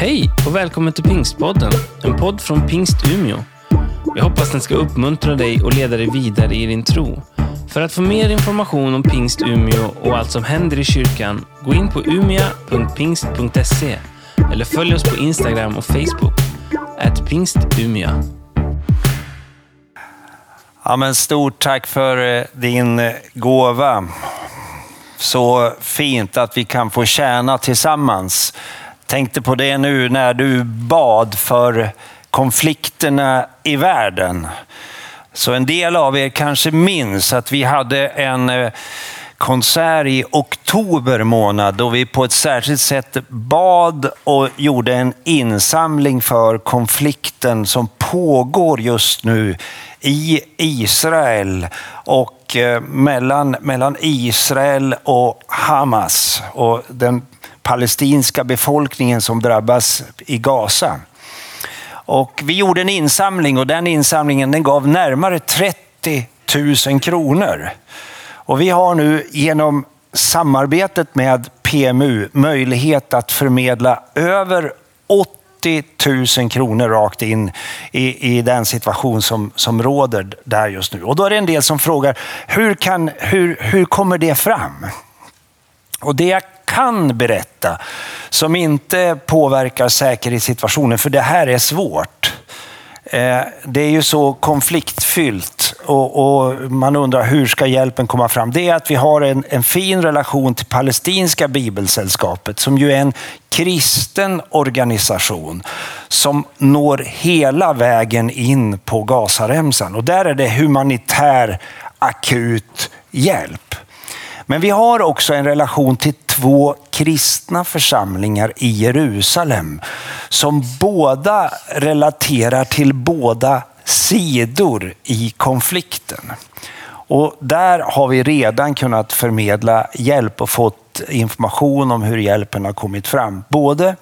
Hej och välkommen till Pingstpodden, en podd från Pingst Umeå. Jag hoppas den ska uppmuntra dig och leda dig vidare i din tro. För att få mer information om Pingst Umeå och allt som händer i kyrkan, gå in på umia.pingst.se eller följ oss på Instagram och Facebook, at pingstumia. Ja, men stort tack för eh, din eh, gåva. Så fint att vi kan få tjäna tillsammans. Tänkte på det nu när du bad för konflikterna i världen. Så en del av er kanske minns att vi hade en eh, konsert i oktober månad då vi på ett särskilt sätt bad och gjorde en insamling för konflikten som pågår just nu i Israel och eh, mellan, mellan Israel och Hamas och den palestinska befolkningen som drabbas i Gaza. Och vi gjorde en insamling och den insamlingen den gav närmare 30 000 kronor. Och vi har nu genom samarbetet med PMU möjlighet att förmedla över 80 000 kronor rakt in i, i den situation som, som råder där just nu. Och då är det en del som frågar, hur, kan, hur, hur kommer det fram? Och det jag kan berätta som inte påverkar säkerhetssituationen, för det här är svårt. Eh, det är ju så konfliktfyllt och, och, man undrar hur ska hjälpen komma fram? Det är att vi har en, en fin relation till palestinska bibelsällskapet som ju är en kristen organisation som når hela vägen in på Gazaremsan. Och där är det humanitär akut hjälp. Men vi har också en relation till två kristna församlingar i Jerusalem som båda relaterar till båda sidor i konflikten. Och där har vi redan kunnat förmedla hjälp och fått information om hur hjälpen har kommit fram. Både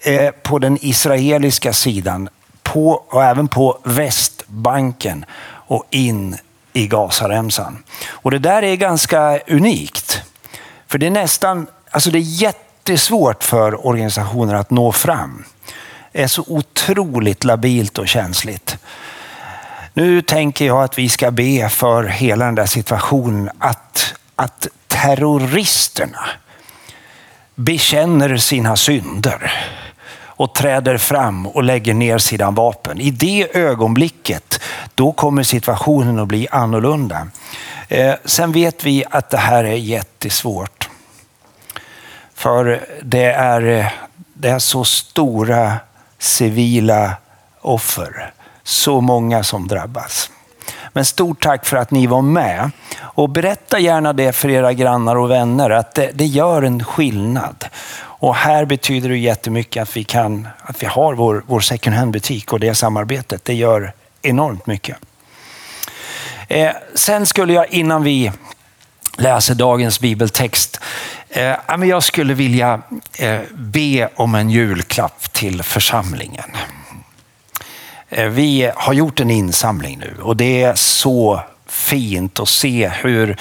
eh, på den israeliska sidan på, och även på Västbanken och in i Gazaremsan. Och det där är ganska unikt. För det är nästan, alltså det är jättesvårt för organisationer att nå fram. Det är så otroligt labilt och känsligt. Nu tänker jag att vi ska be för hela den där situationen att, att terroristerna bekänner sina synder och träder fram och lägger ner sina vapen. I det ögonblicket, då kommer situationen att bli annorlunda. Eh, sen vet vi att det här är jättesvårt. För det är, det är så stora civila offer. Så många som drabbas. Men stort tack för att ni var med. Och berätta gärna det för era grannar och vänner, att det, det gör en skillnad. Och här betyder det jättemycket att vi, kan, att vi har vår, vår second hand-butik och det samarbetet. Det gör enormt mycket. Eh, sen skulle jag innan vi läser dagens bibeltext, eh, jag skulle vilja eh, be om en julklapp till församlingen. Eh, vi har gjort en insamling nu och det är så fint att se hur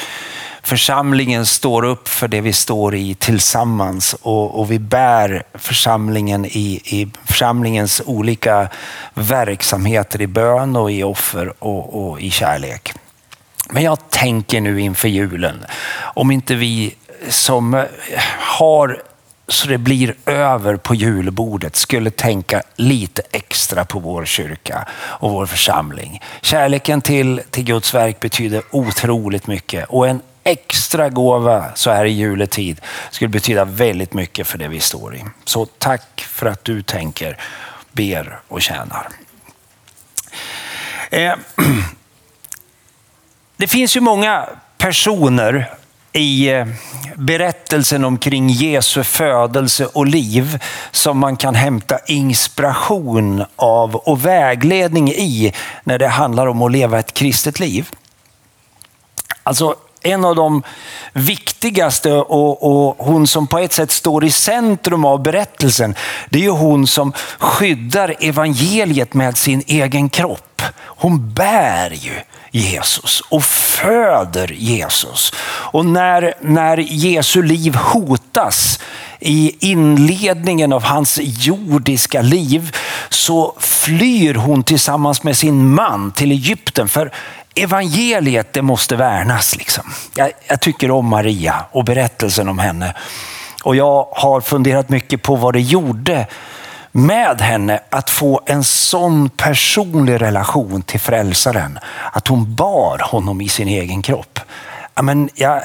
församlingen står upp för det vi står i tillsammans och, och vi bär församlingen i, i, församlingens olika verksamheter i bön och i offer och, och i kärlek. Men jag tänker nu inför julen, om inte vi som eh, har så det blir över på julbordet skulle tänka lite extra på vår kyrka och vår församling. Kärleken till, till Guds verk betyder otroligt mycket och en extra gåva så här i juletid skulle betyda väldigt mycket för det vi står i. Så tack för att du tänker, ber och tjänar. Eh, det finns ju många personer i eh, berättelsen omkring Jesu födelse och liv som man kan hämta inspiration av och vägledning i när det handlar om att leva ett kristet liv. Alltså en av de viktigaste och, och, hon som på ett sätt står i centrum av berättelsen, det är ju hon som skyddar evangeliet med sin egen kropp. Hon bär ju Jesus och föder Jesus. Och när, när Jesu liv hotas i inledningen av hans jordiska liv så flyr hon tillsammans med sin man till Egypten. För evangeliet det måste värnas. Liksom. Jag, jag tycker om Maria och berättelsen om henne. Och jag har funderat mycket på vad det gjorde med henne att få en sån personlig relation till frälsaren. Att hon bar honom i sin egen kropp. Men ja, eh,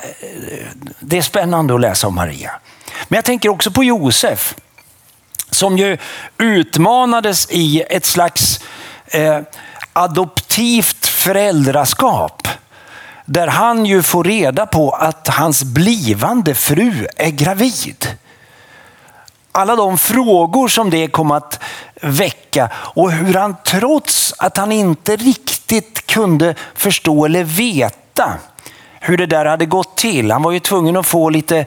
det är spännande att läsa om Maria. Men jag tänker också på Josef som ju utmanades i ett slags eh, adoptivt föräldraskap. Där han ju får reda på att hans blivande fru är gravid. Alla de frågor som det kom att väcka och hur han trots att han inte riktigt kunde förstå eller veta hur det där hade gått till. Han var ju tvungen att få lite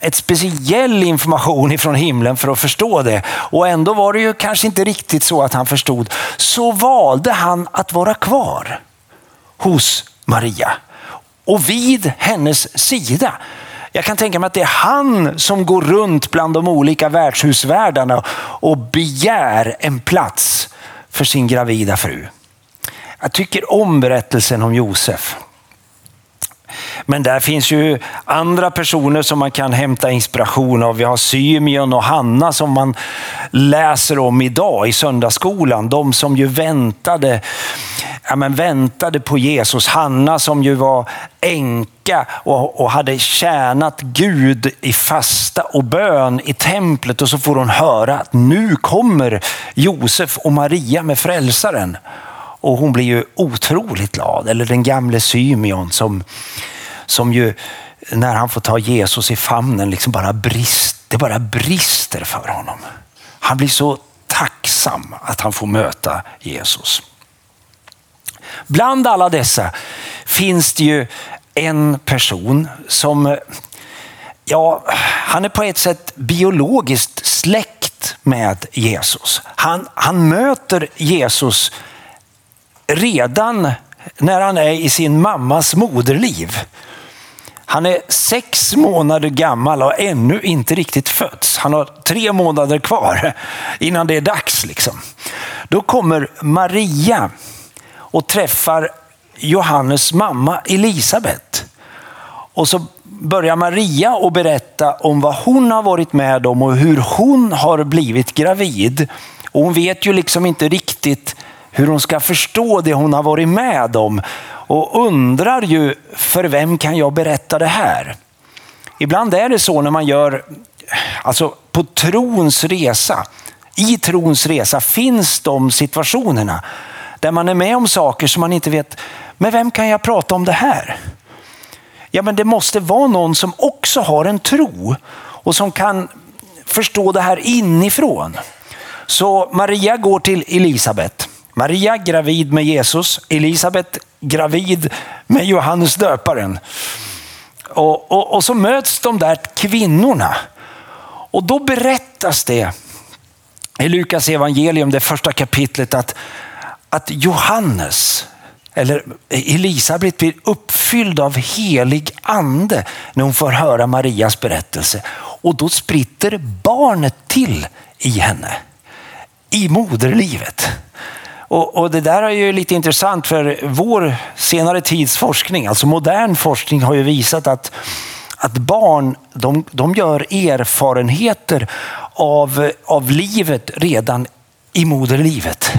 ett speciell information ifrån himlen för att förstå det. Och ändå var det ju kanske inte riktigt så att han förstod. Så valde han att vara kvar hos Maria och vid hennes sida. Jag kan tänka mig att det är han som går runt bland de olika värdshusvärdarna och begär en plats för sin gravida fru. Jag tycker om berättelsen om Josef. Men där finns ju andra personer som man kan hämta inspiration av. Vi har Symeon och Hanna som man läser om idag i söndagsskolan. De som ju väntade, ja men väntade på Jesus. Hanna som ju var änka och, och hade tjänat Gud i fasta och bön i templet och så får hon höra att nu kommer Josef och Maria med frälsaren. Och hon blir ju otroligt glad. Eller den gamle Symeon som som ju när han får ta Jesus i famnen liksom bara brist, det bara brister för honom. Han blir så tacksam att han får möta Jesus. Bland alla dessa finns det ju en person som, ja, han är på ett sätt biologiskt släkt med Jesus. Han, han möter Jesus redan när han är i sin mammas moderliv. Han är sex månader gammal och ännu inte riktigt fötts. Han har tre månader kvar innan det är dags. Liksom. Då kommer Maria och träffar Johannes mamma Elisabet. Och så börjar Maria att berätta om vad hon har varit med om och hur hon har blivit gravid. Och hon vet ju liksom inte riktigt hur hon ska förstå det hon har varit med om och undrar ju för vem kan jag berätta det här? Ibland är det så när man gör, alltså på trons resa, i trons resa finns de situationerna där man är med om saker som man inte vet, med vem kan jag prata om det här? Ja, men det måste vara någon som också har en tro och som kan förstå det här inifrån. Så Maria går till Elisabet. Maria gravid med Jesus, Elisabet gravid med Johannes döparen. Och, och, och så möts de där kvinnorna. Och då berättas det i Lukas evangelium, det första kapitlet, att, att Johannes, eller Elisabet blir uppfylld av helig ande när hon får höra Marias berättelse. Och då spritter barnet till i henne, i moderlivet. Och, och, det där är ju lite intressant för vår senare tids forskning, alltså modern forskning har ju visat att, att barn de, de gör erfarenheter av, av livet redan i moderlivet.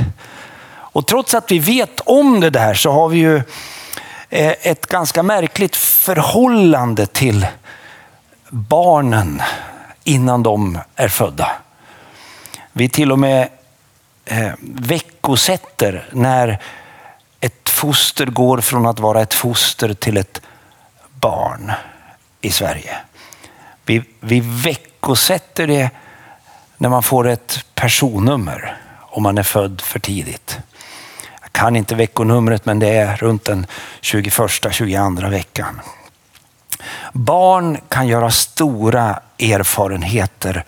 Och trots att vi vet om det där så har vi ju eh, ett ganska märkligt förhållande till barnen innan de är födda. Vi till och med eh, veckosätter när ett foster går från att vara ett foster till ett barn i Sverige. Vi, vi veckosätter det när man får ett personnummer om man är född för tidigt. Jag kan inte veckonumret men det är runt den 21-22 veckan. Barn kan göra stora erfarenheter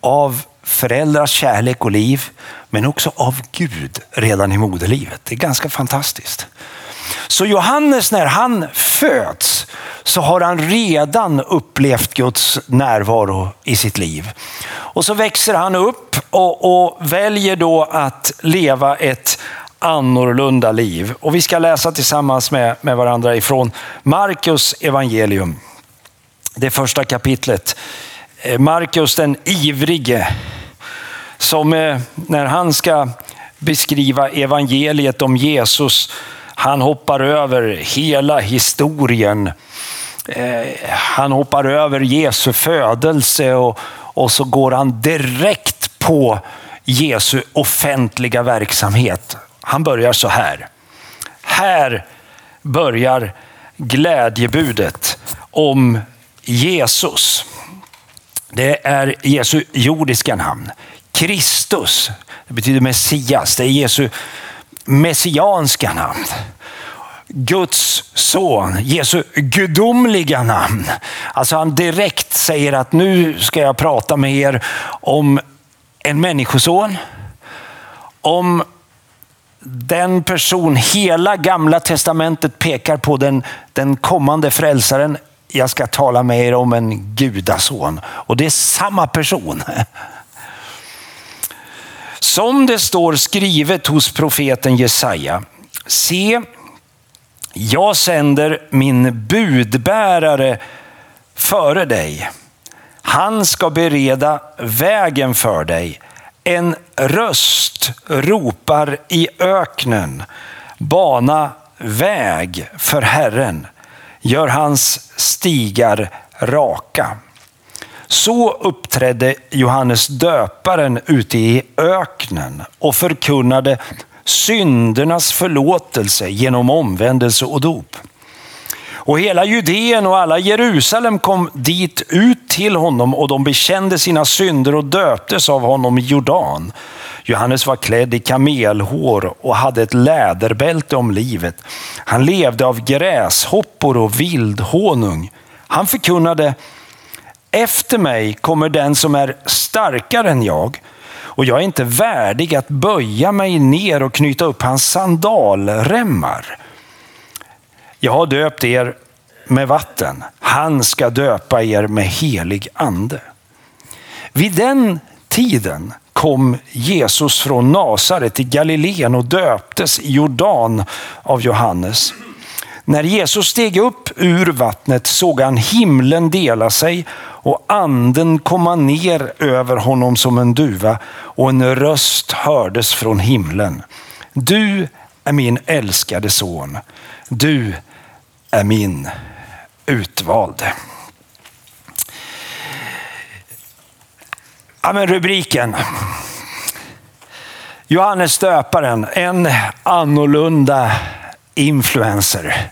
av föräldrars kärlek och liv, men också av Gud redan i moderlivet. Det är ganska fantastiskt. Så Johannes när han föds så har han redan upplevt Guds närvaro i sitt liv. Och så växer han upp och, och väljer då att leva ett annorlunda liv. Och vi ska läsa tillsammans med, med varandra ifrån Markus evangelium. Det första kapitlet. Eh, Markus den ivrige, som eh, när han ska beskriva evangeliet om Jesus, han hoppar över hela historien. Eh, han hoppar över Jesu födelse och, och så går han direkt på Jesu offentliga verksamhet. Han börjar så här. Här börjar glädjebudet om Jesus. Det är Jesu jordiska namn. Kristus, det betyder Messias. Det är Jesu messianska namn. Guds son, Jesu gudomliga namn. Alltså han direkt säger att nu ska jag prata med er om en människoson, om den person, hela gamla testamentet pekar på den, den kommande frälsaren. Jag ska tala med er om en gudason. Och det är samma person. Som det står skrivet hos profeten Jesaja. Se, jag sänder min budbärare före dig. Han ska bereda vägen för dig. En röst ropar i öknen. Bana väg för Herren. Gör hans stigar raka. Så uppträdde Johannes döparen ute i öknen och förkunnade syndernas förlåtelse genom omvändelse och dop. Och hela Judeen och alla Jerusalem kom dit ut till honom och de bekände sina synder och döptes av honom i Jordan. Johannes var klädd i kamelhår och hade ett läderbälte om livet. Han levde av gräshoppor och vildhonung. Han förkunnade, efter mig kommer den som är starkare än jag och jag är inte värdig att böja mig ner och knyta upp hans sandalremmar. Jag har döpt er med vatten. Han ska döpa er med helig ande. Vid den tiden kom Jesus från Nasaret i Galileen och döptes i Jordan av Johannes. När Jesus steg upp ur vattnet såg han himlen dela sig och anden komma ner över honom som en duva och en röst hördes från himlen. Du är min älskade son. Du är min utvalde. Ja, men rubriken. Johannes döparen, en annorlunda influencer.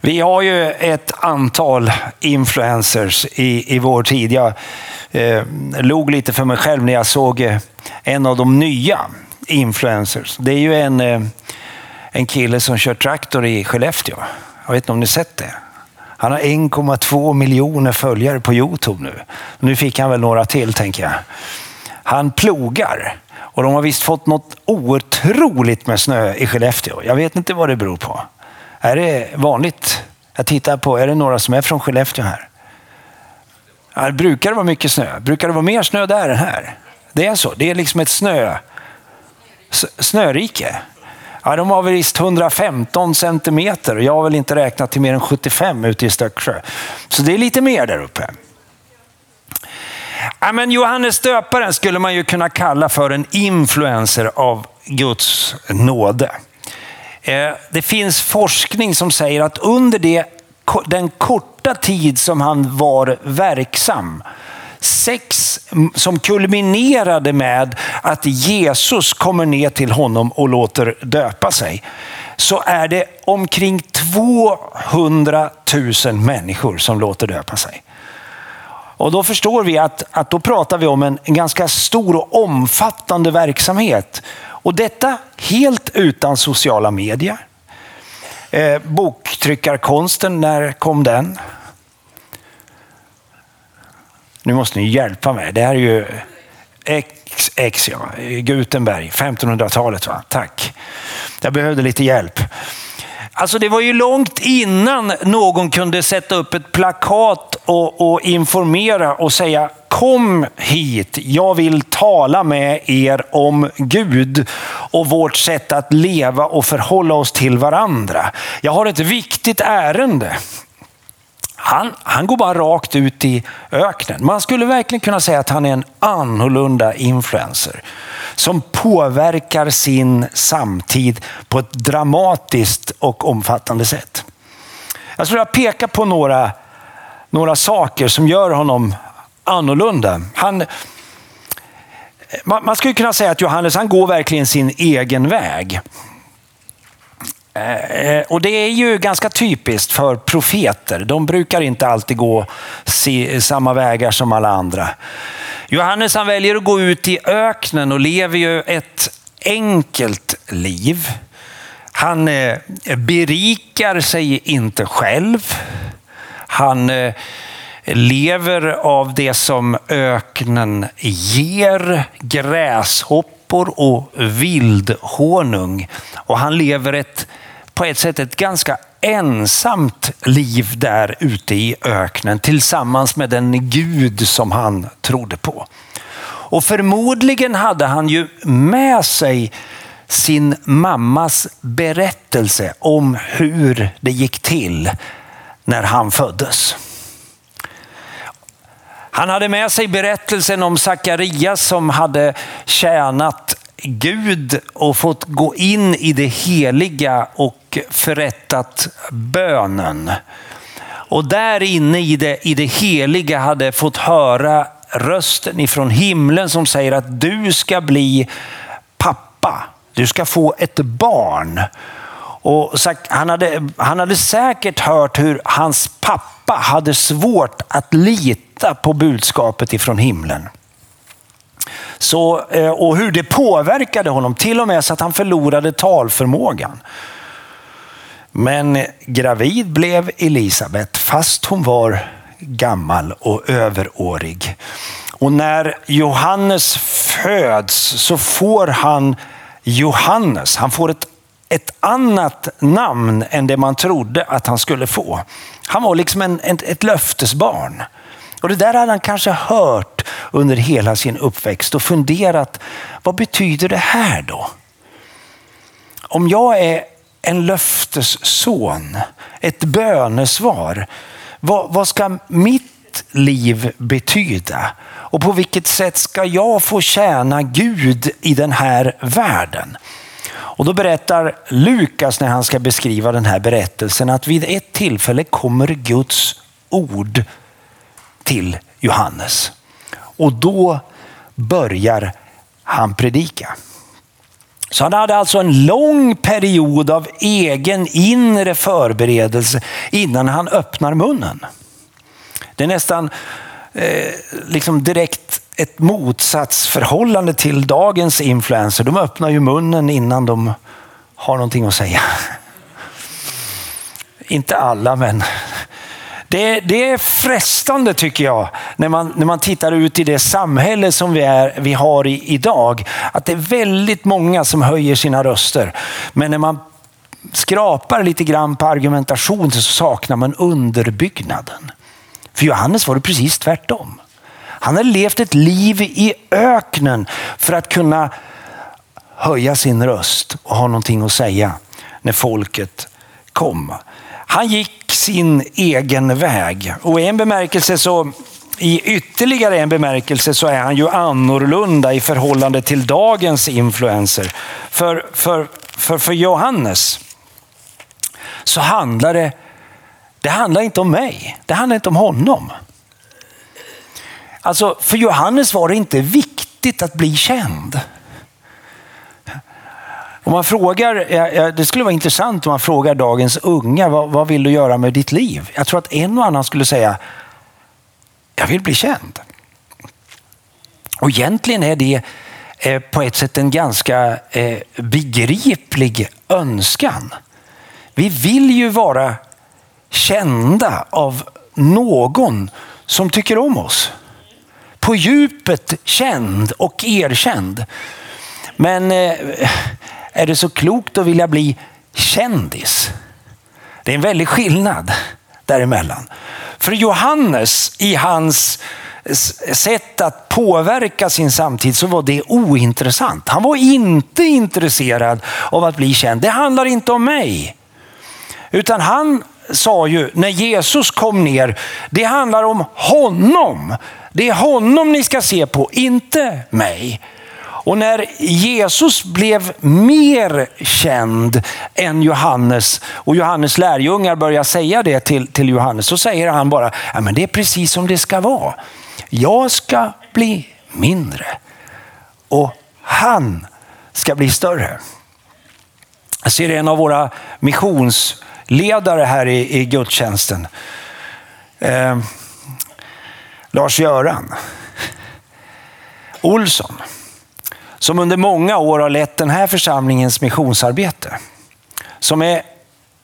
Vi har ju ett antal influencers i, i vår tid. Jag eh, log lite för mig själv när jag såg eh, en av de nya influencers. Det är ju en, eh, en kille som kör traktor i Skellefteå. Jag vet inte om ni sett det? Han har 1,2 miljoner följare på Youtube nu. Nu fick han väl några till tänker jag. Han plogar och de har visst fått något otroligt med snö i Skellefteå. Jag vet inte vad det beror på. Är det vanligt? Jag tittar på, är det några som är från Skellefteå här? Ja, brukar det vara mycket snö? Brukar det vara mer snö där än här? Det är så. Det är liksom ett snö, snörike. Ja, de har väl visst 115 centimeter och jag har väl inte räknat till mer än 75 ute i Stöcksjö. Så det är lite mer där uppe. Ja, men Johannes döparen skulle man ju kunna kalla för en influencer av Guds nåde. Eh, det finns forskning som säger att under det, den korta tid som han var verksam sex som kulminerade med att Jesus kommer ner till honom och låter döpa sig, så är det omkring 200 000 människor som låter döpa sig. Och då förstår vi att, att då pratar vi om en, en ganska stor och omfattande verksamhet. Och detta helt utan sociala medier. Eh, boktryckarkonsten, när kom den? Nu måste ni hjälpa mig. Det här är ju XX, ja. Gutenberg, 1500-talet. va? Tack. Jag behövde lite hjälp. Alltså det var ju långt innan någon kunde sätta upp ett plakat och, och, informera och säga kom hit, jag vill tala med er om Gud och vårt sätt att leva och förhålla oss till varandra. Jag har ett viktigt ärende. Han, han går bara rakt ut i öknen. Man skulle verkligen kunna säga att han är en annorlunda influencer som påverkar sin samtid på ett dramatiskt och omfattande sätt. Jag skulle vilja peka på några, några saker som gör honom annorlunda. Han, man, man skulle kunna säga att Johannes han går verkligen sin egen väg. Eh, och det är ju ganska typiskt för profeter. De brukar inte alltid gå samma vägar som alla andra. Johannes han väljer att gå ut i öknen och lever ju ett enkelt liv. Han eh, berikar sig inte själv. Han eh, lever av det som öknen ger, gräshoppor och vildhonung. Och han lever ett på ett sätt ett ganska ensamt liv där ute i öknen tillsammans med den Gud som han trodde på. Och förmodligen hade han ju med sig sin mammas berättelse om hur det gick till när han föddes. Han hade med sig berättelsen om Sakarias som hade tjänat Gud och fått gå in i det heliga och förrättat bönen. Och där inne i det, i det heliga hade fått höra rösten ifrån himlen som säger att du ska bli pappa. Du ska få ett barn. Och han, hade, han hade säkert hört hur hans pappa hade svårt att lita på budskapet ifrån himlen. Så, eh, och hur det påverkade honom, till och med så att han förlorade talförmågan. Men gravid blev Elisabet fast hon var gammal och överårig. Och när Johannes föds så får han Johannes. Han får ett, ett annat namn än det man trodde att han skulle få. Han var liksom en, ett, ett löftesbarn. Och det där hade han kanske hört under hela sin uppväxt och funderat, vad betyder det här då? Om jag är en löftesson, ett bönesvar, vad, vad ska mitt liv betyda? Och på vilket sätt ska jag få tjäna Gud i den här världen? Och då berättar Lukas när han ska beskriva den här berättelsen att vid ett tillfälle kommer Guds ord till Johannes. Och då börjar han predika. Så han hade alltså en lång period av egen inre förberedelse innan han öppnar munnen. Det är nästan eh, liksom direkt ett motsatsförhållande till dagens influenser. De öppnar ju munnen innan de har någonting att säga. Inte alla, men det, det, är frestande tycker jag, när man, när man tittar ut i det samhälle som vi, är, vi har i, idag, att det är väldigt många som höjer sina röster. Men när man skrapar lite grann på argumentation så saknar man underbyggnaden. För Johannes var det precis tvärtom. Han hade levt ett liv i öknen för att kunna höja sin röst och ha någonting att säga när folket kom. Han gick sin egen väg och i en bemärkelse så i ytterligare en bemärkelse så är han ju annorlunda i förhållande till dagens influenser. För, för, för, för Johannes så handlar det, det handlar inte om mig, det handlar inte om honom. Alltså för Johannes var det inte viktigt att bli känd. Om man frågar, eh, eh, det skulle vara intressant om man frågar dagens unga, vad, vad vill du göra med ditt liv? Jag tror att en och annan skulle säga, jag vill bli känd. Och egentligen är det eh, på ett sätt en ganska eh, begriplig önskan. Vi vill ju vara kända av någon som tycker om oss. På djupet känd och erkänd. Men eh, är det så klokt att vilja bli kändis? Det är en väldig skillnad däremellan. För Johannes i hans sätt att påverka sin samtid så var det ointressant. Han var inte intresserad av att bli känd. Det handlar inte om mig. Utan han sa ju när Jesus kom ner, det handlar om honom. Det är honom ni ska se på, inte mig. Och när Jesus blev mer känd än Johannes och Johannes lärjungar börjar säga det till, till Johannes, så säger han bara, ja, men det är precis som det ska vara. Jag ska bli mindre och han ska bli större. Jag ser en av våra missionsledare här i, i gudstjänsten. Eh, Lars-Göran Olsson. Som under många år har lett den här församlingens missionsarbete. Som är,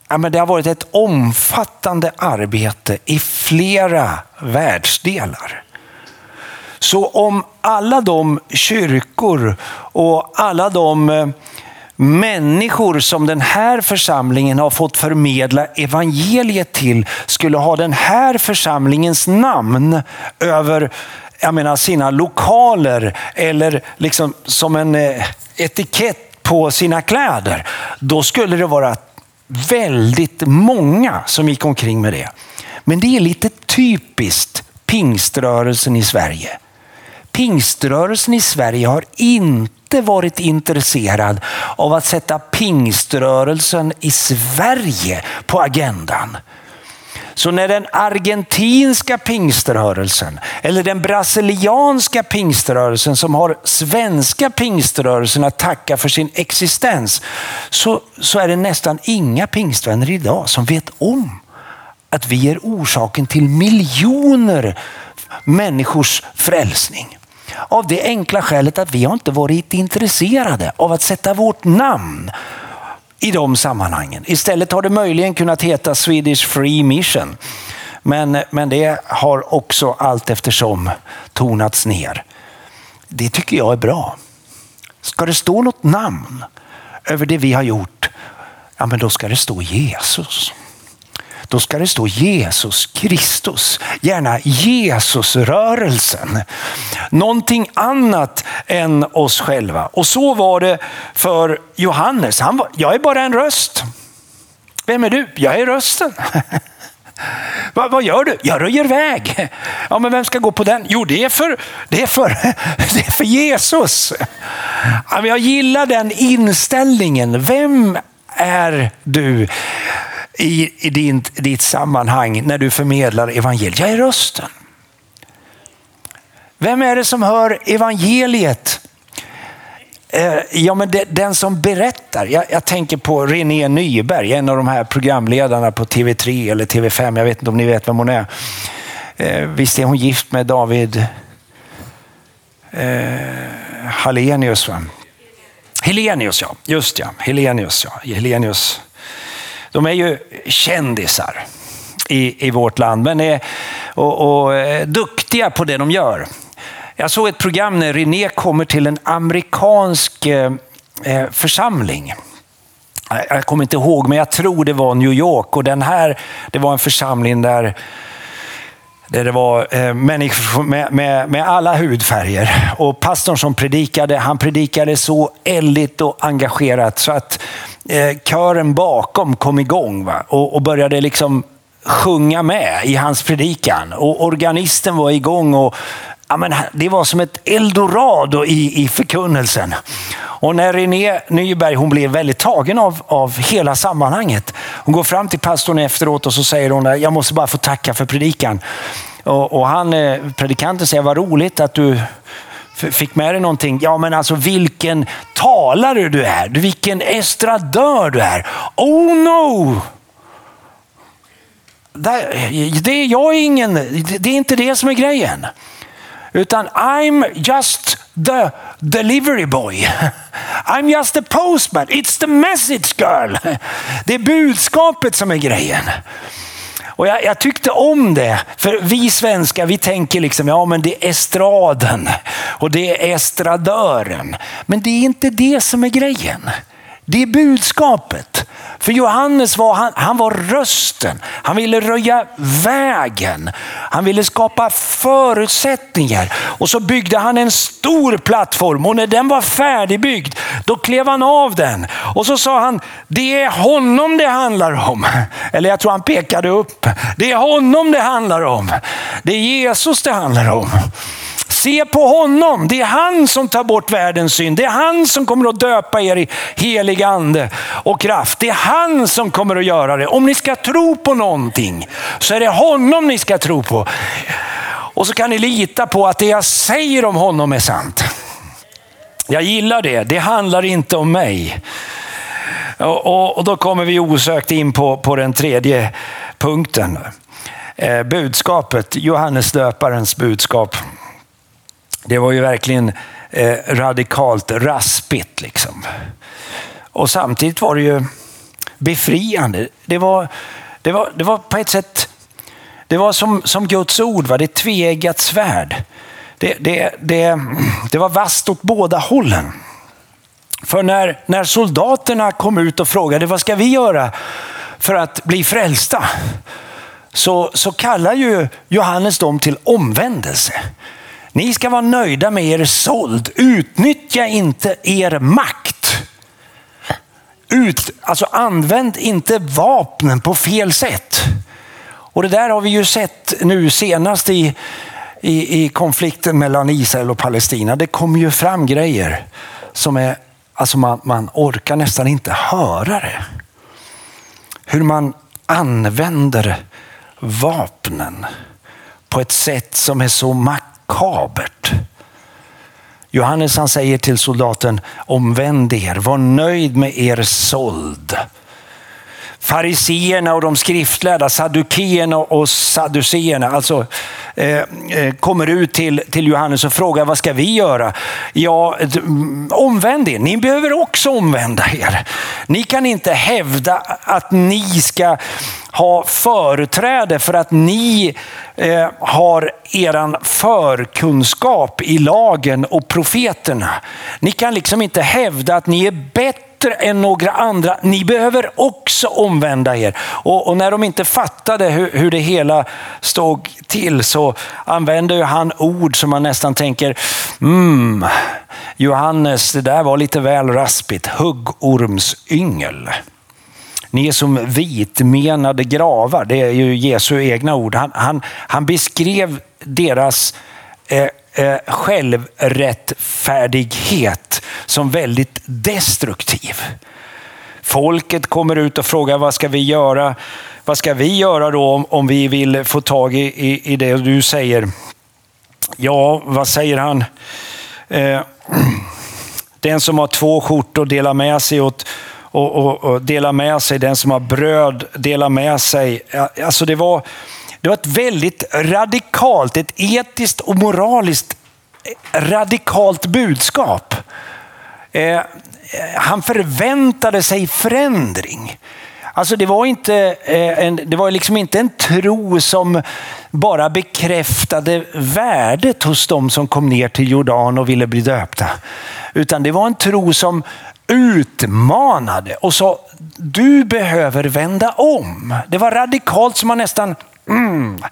ja, men det har varit ett omfattande arbete i flera världsdelar. Så om alla de kyrkor och alla de eh, människor som den här församlingen har fått förmedla evangeliet till skulle ha den här församlingens namn över jag menar, sina lokaler eller liksom som en eh, etikett på sina kläder, då skulle det vara väldigt många som gick omkring med det. Men det är lite typiskt pingströrelsen i Sverige. Pingströrelsen i Sverige har inte varit intresserad av att sätta pingströrelsen i Sverige på agendan. Så när den argentinska pingströrelsen eller den brasilianska pingströrelsen som har svenska pingströrelsen att tacka för sin existens så, så är det nästan inga pingstvänner idag som vet om att vi är orsaken till miljoner människors frälsning. Av det enkla skälet att vi har inte varit intresserade av att sätta vårt namn i de sammanhangen. Istället har det möjligen kunnat heta Swedish Free Mission. Men, men det har också allt eftersom tonats ner. Det tycker jag är bra. Ska det stå något namn över det vi har gjort, ja men då ska det stå Jesus då ska det stå Jesus Kristus. Gärna Jesusrörelsen. Någonting annat än oss själva. Och så var det för Johannes. Han var, jag är bara en röst. Vem är du? Jag är rösten. vad, vad, gör du? Jag röjer väg. Ja, men vem ska gå på den? Jo, det är för, det är för, det är för Jesus. Ja, jag gillar den inställningen. Vem är du? I, i din, ditt sammanhang när du förmedlar evangeliet. Jag är rösten. Vem är det som hör evangeliet? Eh, ja, men det, den som berättar. Jag, jag, tänker på René Nyberg, en av de här programledarna på TV3 eller TV5. Jag vet inte om ni vet vem hon är. Eh, visst är hon gift med David eh, Hallenius? Va? Helenius, ja. Just ja. Helenius, ja. Helenius de är ju kändisar i, i vårt land men är och, och, eh, duktiga på det de gör. Jag såg ett program när René kommer till en amerikansk eh, eh församling. Jag kommer inte ihåg, men jag tror det var New York och den här, det var en församling där där det var eh, människor med, med, med, alla hudfärger. Och pastorn som predikade, han predikade så eldigt och engagerat så att eh, kören bakom kom igång va? Och, och började liksom sjunga med i hans predikan. Och organisten var igång och ja, men det var som ett eldorado i, i förkunnelsen. Och när René Nyberg, hon blev väldigt tagen av, av hela sammanhanget. Hon går fram till pastorn efteråt och så säger hon, jag måste bara få tacka för predikan. Och, och han, eh, predikanten säger, vad roligt att du fick med dig någonting. Ja, men alltså vilken talare du är. Vilken estradör du är. Oh no! Det, jag är ingen, det är inte det som är grejen. Utan I'm just the delivery boy. I'm just the postman. It's the message girl. Det är budskapet som är grejen. Och jag, jag, tyckte om det, för vi svenskar vi tänker liksom, ja men det är estraden och det är estradören. Men det är inte det som är grejen. Det är budskapet. För Johannes var, han, han var rösten. Han ville röja vägen. Han ville skapa förutsättningar. Och så byggde han en stor plattform och när den var färdigbyggd, då klev han av den. Och så sa han, det är honom det handlar om. Eller jag tror han pekade upp. Det är honom det handlar om. Det är Jesus det handlar om. Se på honom. Det är han som tar bort världens synd. Det är han som kommer att döpa er i helig ande och kraft. Det är han som kommer att göra det. Om ni ska tro på någonting så är det honom ni ska tro på. Och så kan ni lita på att det jag säger om honom är sant. Jag gillar det. Det handlar inte om mig. Och, och, och då kommer vi osökt in på, på den tredje punkten. Eh, budskapet, Johannes döparens budskap. Det var ju verkligen eh, radikalt raspigt. Liksom. Och samtidigt var det ju befriande. Det var, det var, det var på ett sätt det var som, som Guds ord, va? det är ett tveeggat svärd. Det, det, det, det var vasst åt båda hållen. För när, när soldaterna kom ut och frågade vad ska vi göra för att bli frälsta? Så, så kallar ju Johannes dem till omvändelse. Ni ska vara nöjda med er såld. Utnyttja inte er makt. Ut, alltså använd inte vapnen på fel sätt. Och Det där har vi ju sett nu senast i, i, i konflikten mellan Israel och Palestina. Det kommer ju fram grejer som är, alltså man, man orkar nästan inte höra det. Hur man använder vapnen på ett sätt som är så makt makabert. Johannes han säger till soldaten, omvänd er, var nöjd med er såld. Fariseerna och de skriftlärda, saddukeerna och sadduceerna, alltså Eh, eh, kommer ut till, till Johannes och frågar vad ska vi göra? Ja, omvänd er. Ni behöver också omvända er. Ni kan inte hävda att ni ska ha företräde för att ni eh, har eran förkunskap i lagen och profeterna. Ni kan liksom inte hävda att ni är bättre än några andra. Ni behöver också omvända er. Och, och när de inte fattade hur, hur, det hela stod till så använder han ord som man nästan tänker, mm, Johannes, det där var lite väl raspigt. Huggormsyngel. Ni är som vitmenade gravar. Det är ju Jesu egna ord. Han, han, han beskrev deras eh, eh, självrättfärdighet som väldigt destruktiv. Folket kommer ut och frågar vad ska vi göra? Vad ska vi göra då om, om vi vill få tag i, i, i det du säger? Ja, vad säger han? Eh, den som har två skjortor delar med sig åt och, och, och dela med sig. Den som har bröd delar med sig. Alltså det, var, det var ett väldigt radikalt, ett etiskt och moraliskt eh, radikalt budskap. Eh, eh, han förväntade sig förändring. Alltså det var, inte, eh, en, det var liksom inte en tro som bara bekräftade värdet hos de som kom ner till Jordan och ville bli döpta. Utan det var en tro som utmanade och sa du behöver vända om. Det var radikalt som man nästan, mm,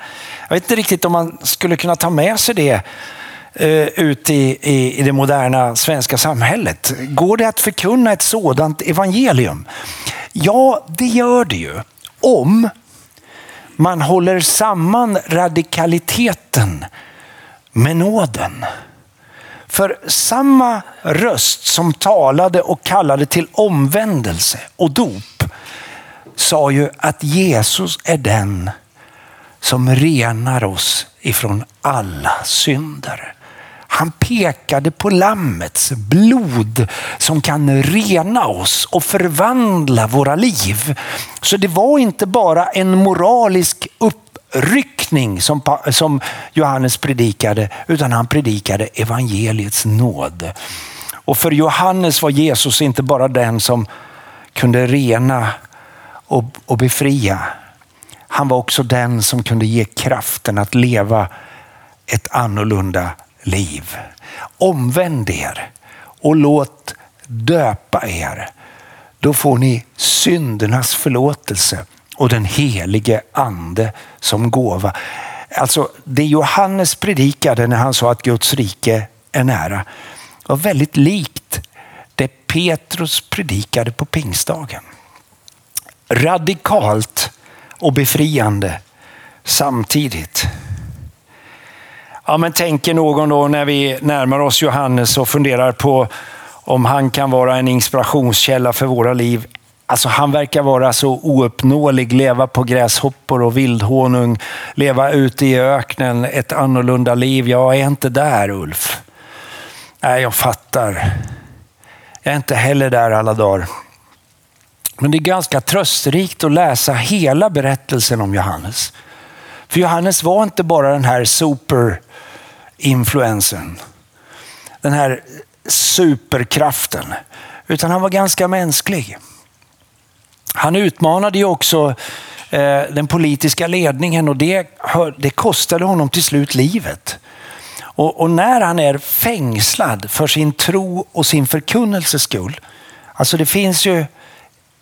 jag vet inte riktigt om man skulle kunna ta med sig det eh, ut i, i, i det moderna svenska samhället. Går det att förkunna ett sådant evangelium? Ja, det gör det ju. Om man håller samman radikaliteten med nåden. För samma röst som talade och kallade till omvändelse och dop sa ju att Jesus är den som renar oss ifrån alla synder. Han pekade på lammets blod som kan rena oss och förvandla våra liv. Så det var inte bara en moralisk uppryckning som, som Johannes predikade, utan han predikade evangeliets nåd. Och för Johannes var Jesus inte bara den som kunde rena och, och befria. Han var också den som kunde ge kraften att leva ett annorlunda liv. Omvänd er och låt döpa er. då får ni syndernas förlåtelse och den helige ande som gåva. Alltså det Johannes predikade när han sa att Guds rike är nära var väldigt likt det Petrus predikade på pingstdagen. Radikalt och befriande samtidigt. Ja, men tänker någon då när vi närmar oss Johannes och funderar på om han kan vara en inspirationskälla för våra liv. Alltså han verkar vara så ouppnåelig, leva på gräshoppor och vildhonung, leva ute i öknen, ett annorlunda liv. Jag är inte där Ulf. Nej, jag fattar. Jag är inte heller där alla dagar. Men det är ganska trösterikt att läsa hela berättelsen om Johannes. För Johannes var inte bara den här superinfluensen. Den här superkraften. Utan han var ganska mänsklig. Han utmanade ju också eh, den politiska ledningen och det, det kostade honom till slut livet. Och, och, när han är fängslad för sin tro och sin förkunnelses skull. Alltså det finns ju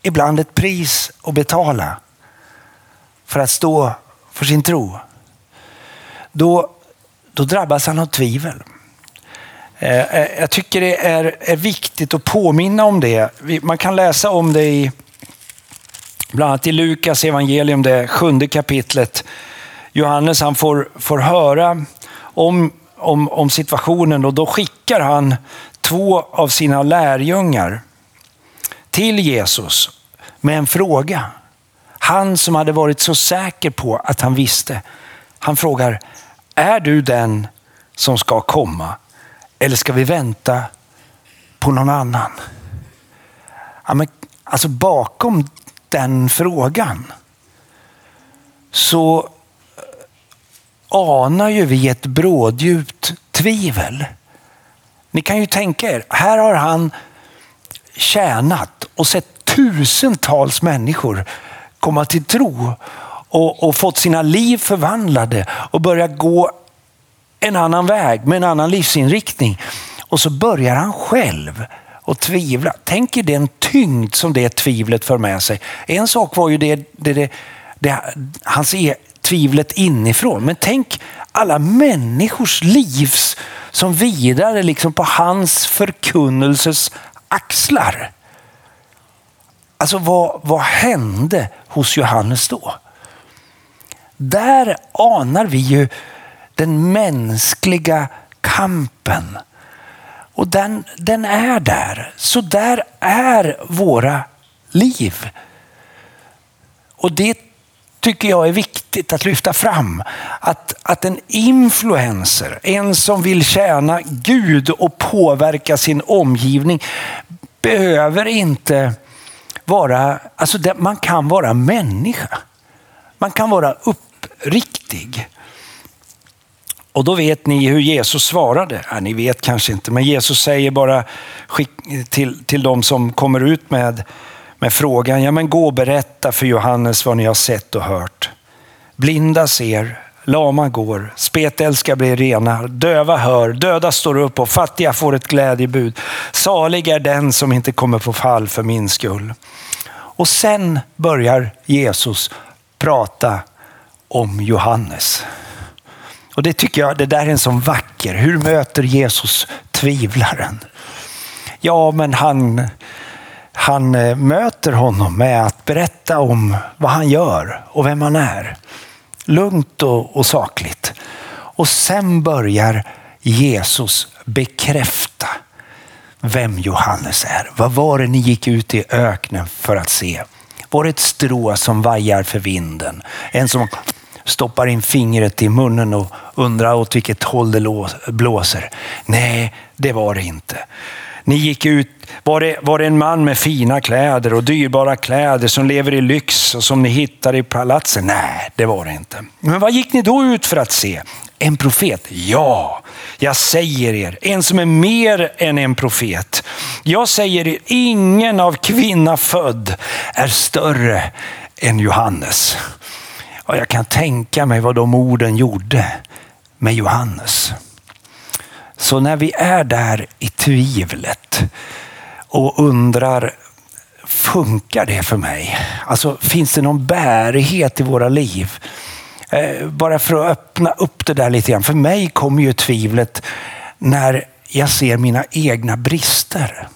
ibland ett pris att betala för att stå för sin tro. Då, då drabbas han av tvivel. Eh, eh, jag tycker det är, är viktigt att påminna om det. Man kan läsa om det i bland annat i Lukas evangelium, det sjunde kapitlet. Johannes han får, får höra om, om, om situationen och då skickar han två av sina lärjungar till Jesus med en fråga. Han som hade varit så säker på att han visste. Han frågar, är du den som ska komma eller ska vi vänta på någon annan? Ja, men, alltså bakom den frågan så eh, anar ju vi ett bråddjupt tvivel. Ni kan ju tänka er, här har han tjänat och sett tusentals människor komma till tro och, och fått sina liv förvandlade och börja gå en annan väg med en annan livsinriktning. Och så börjar han själv och tvivla. Tänk er den tyngd som det tvivlet för med sig. En sak var ju det, det, det, det hans e, tvivlet inifrån. Men tänk alla människors livs som vidare liksom på hans förkunnelses axlar. Alltså vad, vad hände hos Johannes då? Där anar vi ju den mänskliga kampen. Och den, den är där. Så där är våra liv. Och det tycker jag är viktigt att lyfta fram. Att, att en influencer, en som vill tjäna Gud och påverka sin omgivning, behöver inte vara, alltså man kan vara människa. Man kan vara uppriktig. Och då vet ni hur Jesus svarade. Ja, ni vet kanske inte, men Jesus säger bara till, till de som kommer ut med, med frågan, ja men gå och berätta för Johannes vad ni har sett och hört. Blinda ser, lama går, spetälska blir rena, döva hör, döda står upp och fattiga får ett glädjebud. Salig är den som inte kommer på fall för min skull. Och sen börjar Jesus prata om Johannes. Och det tycker jag, det där är en sån vacker. Hur möter Jesus tvivlaren? Ja, men han, han eh, möter honom med att berätta om vad han gör och vem han är. Lugnt och, och sakligt. Och sen börjar Jesus bekräfta vem Johannes är. Vad var det ni gick ut i öknen för att se? Var det ett strå som vajar för vinden? En som stoppar in fingret i munnen och undrar åt vilket håll det blåser. Nej, det var det inte. Ni gick ut, var det, var det en man med fina kläder och dyrbara kläder som lever i lyx och som ni hittar i palatsen? Nej, det var det inte. Men vad gick ni då ut för att se? En profet? Ja, jag säger er, en som är mer än en profet. Jag säger er, ingen av kvinna född är större än Johannes. Och jag kan tänka mig vad de orden gjorde med Johannes. Så när vi är där i tvivlet och undrar, funkar det för mig? Alltså, finns det någon bärighet i våra liv? Eh, bara för att öppna upp det där lite grann. För mig kommer ju tvivlet när jag ser mina egna brister.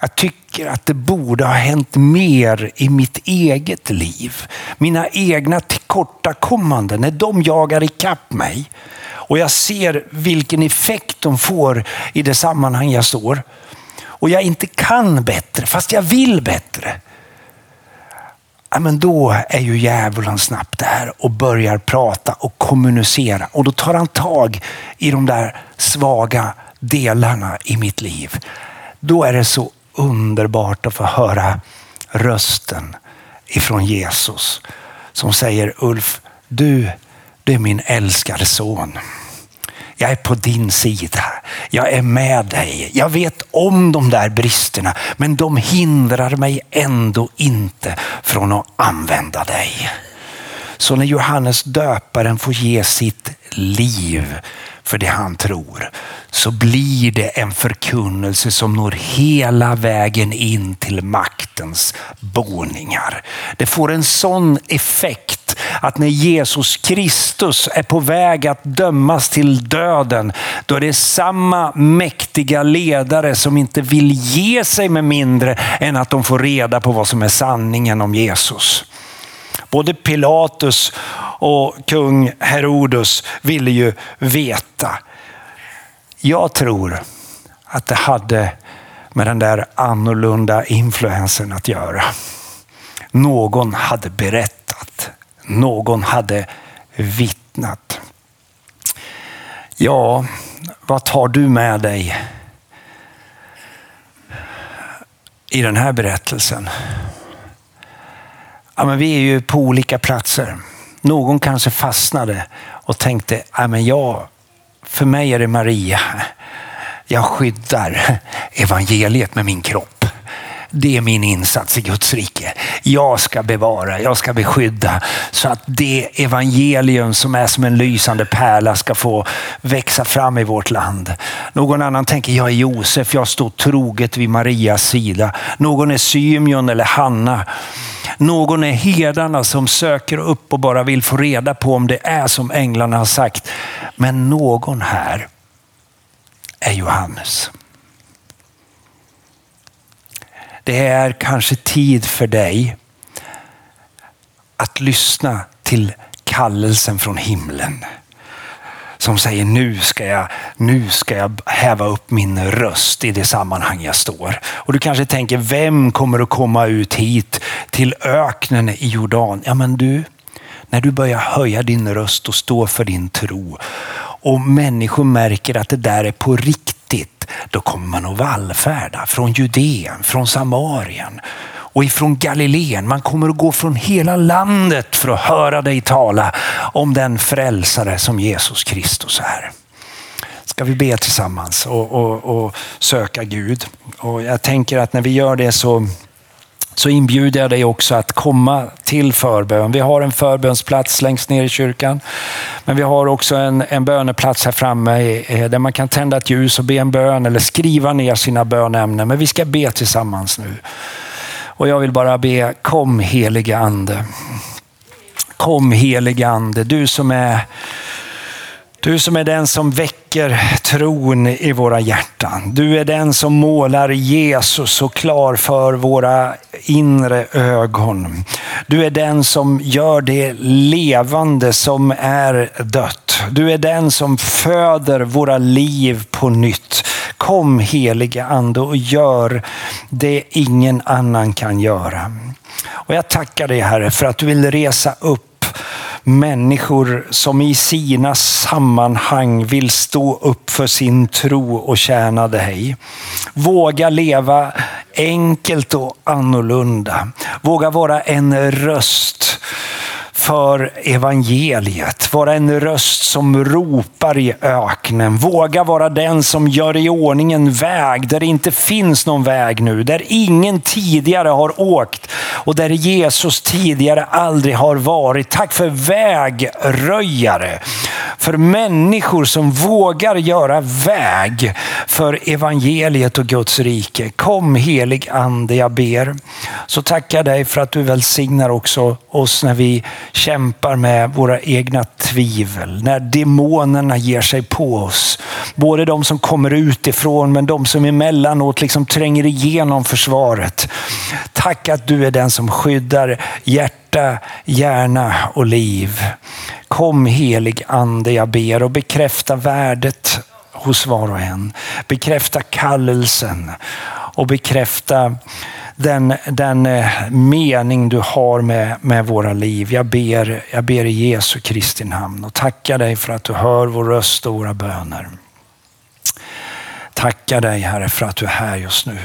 Jag tycker att det borde ha hänt mer i mitt eget liv. Mina egna tillkortakommanden, när de jagar ikapp mig och jag ser vilken effekt de får i det sammanhang jag står och jag inte kan bättre, fast jag vill bättre. Ja, men då är ju djävulen snabbt där och börjar prata och kommunicera. Och då tar han tag i de där svaga delarna i mitt liv. Då är det så underbart att få höra rösten ifrån Jesus som säger Ulf, du, du är min älskade son. Jag är på din sida. Jag är med dig. Jag vet om de där bristerna, men de hindrar mig ändå inte från att använda dig. Så när Johannes döparen får ge sitt liv för det han tror så blir det en förkunnelse som når hela vägen in till maktens boningar. Det får en sån effekt att när Jesus Kristus är på väg att dömas till döden, då är det samma mäktiga ledare som inte vill ge sig med mindre än att de får reda på vad som är sanningen om Jesus. Både Pilatus och kung Herodes ville ju veta. Jag tror att det hade med den där annorlunda influensen att göra. Någon hade berättat. Någon hade vittnat. Ja, vad tar du med dig i den här berättelsen? Ja, men vi är ju på olika platser. Någon kanske fastnade och tänkte, ja, men jag, för mig är det Maria. Jag skyddar evangeliet med min kropp. Det är min insats i Guds rike. Jag ska bevara, jag ska beskydda så att det evangelium som är som en lysande pärla ska få växa fram i vårt land. Någon annan tänker, jag är Josef, jag står troget vid Marias sida. Någon är Symeon eller Hanna. Någon är herdarna som söker upp och bara vill få reda på om det är som änglarna har sagt. Men någon här är Johannes. Det är kanske tid för dig att lyssna till kallelsen från himlen. Som säger nu ska, jag, nu ska jag häva upp min röst i det sammanhang jag står. Och du kanske tänker, vem kommer att komma ut hit till öknen i Jordan? Ja men du, när du börjar höja din röst och stå för din tro och människor märker att det där är på riktigt, då kommer man att vallfärda från Judeen, från Samarien och ifrån Galileen. Man kommer att gå från hela landet för att höra dig tala om den frälsare som Jesus Kristus är. Ska vi be tillsammans och, och, och söka Gud? Och jag tänker att när vi gör det så så inbjuder jag dig också att komma till förbön. Vi har en förbönsplats längst ner i kyrkan. Men vi har också en, en böneplats här framme eh, där man kan tända ett ljus och be en bön eller skriva ner sina bönämnen. Men vi ska be tillsammans nu. Och jag vill bara be, kom helige ande. Kom helige ande, du som är du som är den som väcker tron i våra hjärtan. Du är den som målar Jesus så klar för våra inre ögon. Du är den som gör det levande som är dött. Du är den som föder våra liv på nytt. Kom helige ande och gör det ingen annan kan göra. Och jag tackar dig Herre för att du vill resa upp människor som i sina sammanhang vill stå upp för sin tro och tjäna dig. Våga leva enkelt och annorlunda. Våga vara en röst för evangeliet. Vara en röst som ropar i öknen. Våga vara den som gör i ordning en väg där det inte finns någon väg nu. Där ingen tidigare har åkt och där Jesus tidigare aldrig har varit. Tack för vägröjare. För människor som vågar göra väg för evangeliet och Guds rike. Kom helig ande, jag ber. Så tackar jag dig för att du välsignar också oss när vi kämpar med våra egna tvivel. När demonerna ger sig på oss. Både de som kommer utifrån men de som emellanåt liksom tränger igenom försvaret. Tack att du är den som skyddar hjärta, hjärna och liv. Kom helig ande, jag ber och bekräfta värdet hos var och en. Bekräfta kallelsen och bekräfta den, den eh, mening du har med, med våra liv. Jag ber, jag ber i Jesu Kristi namn och tackar dig för att du hör vår röst och våra böner. Tackar dig Herre för att du är här just nu.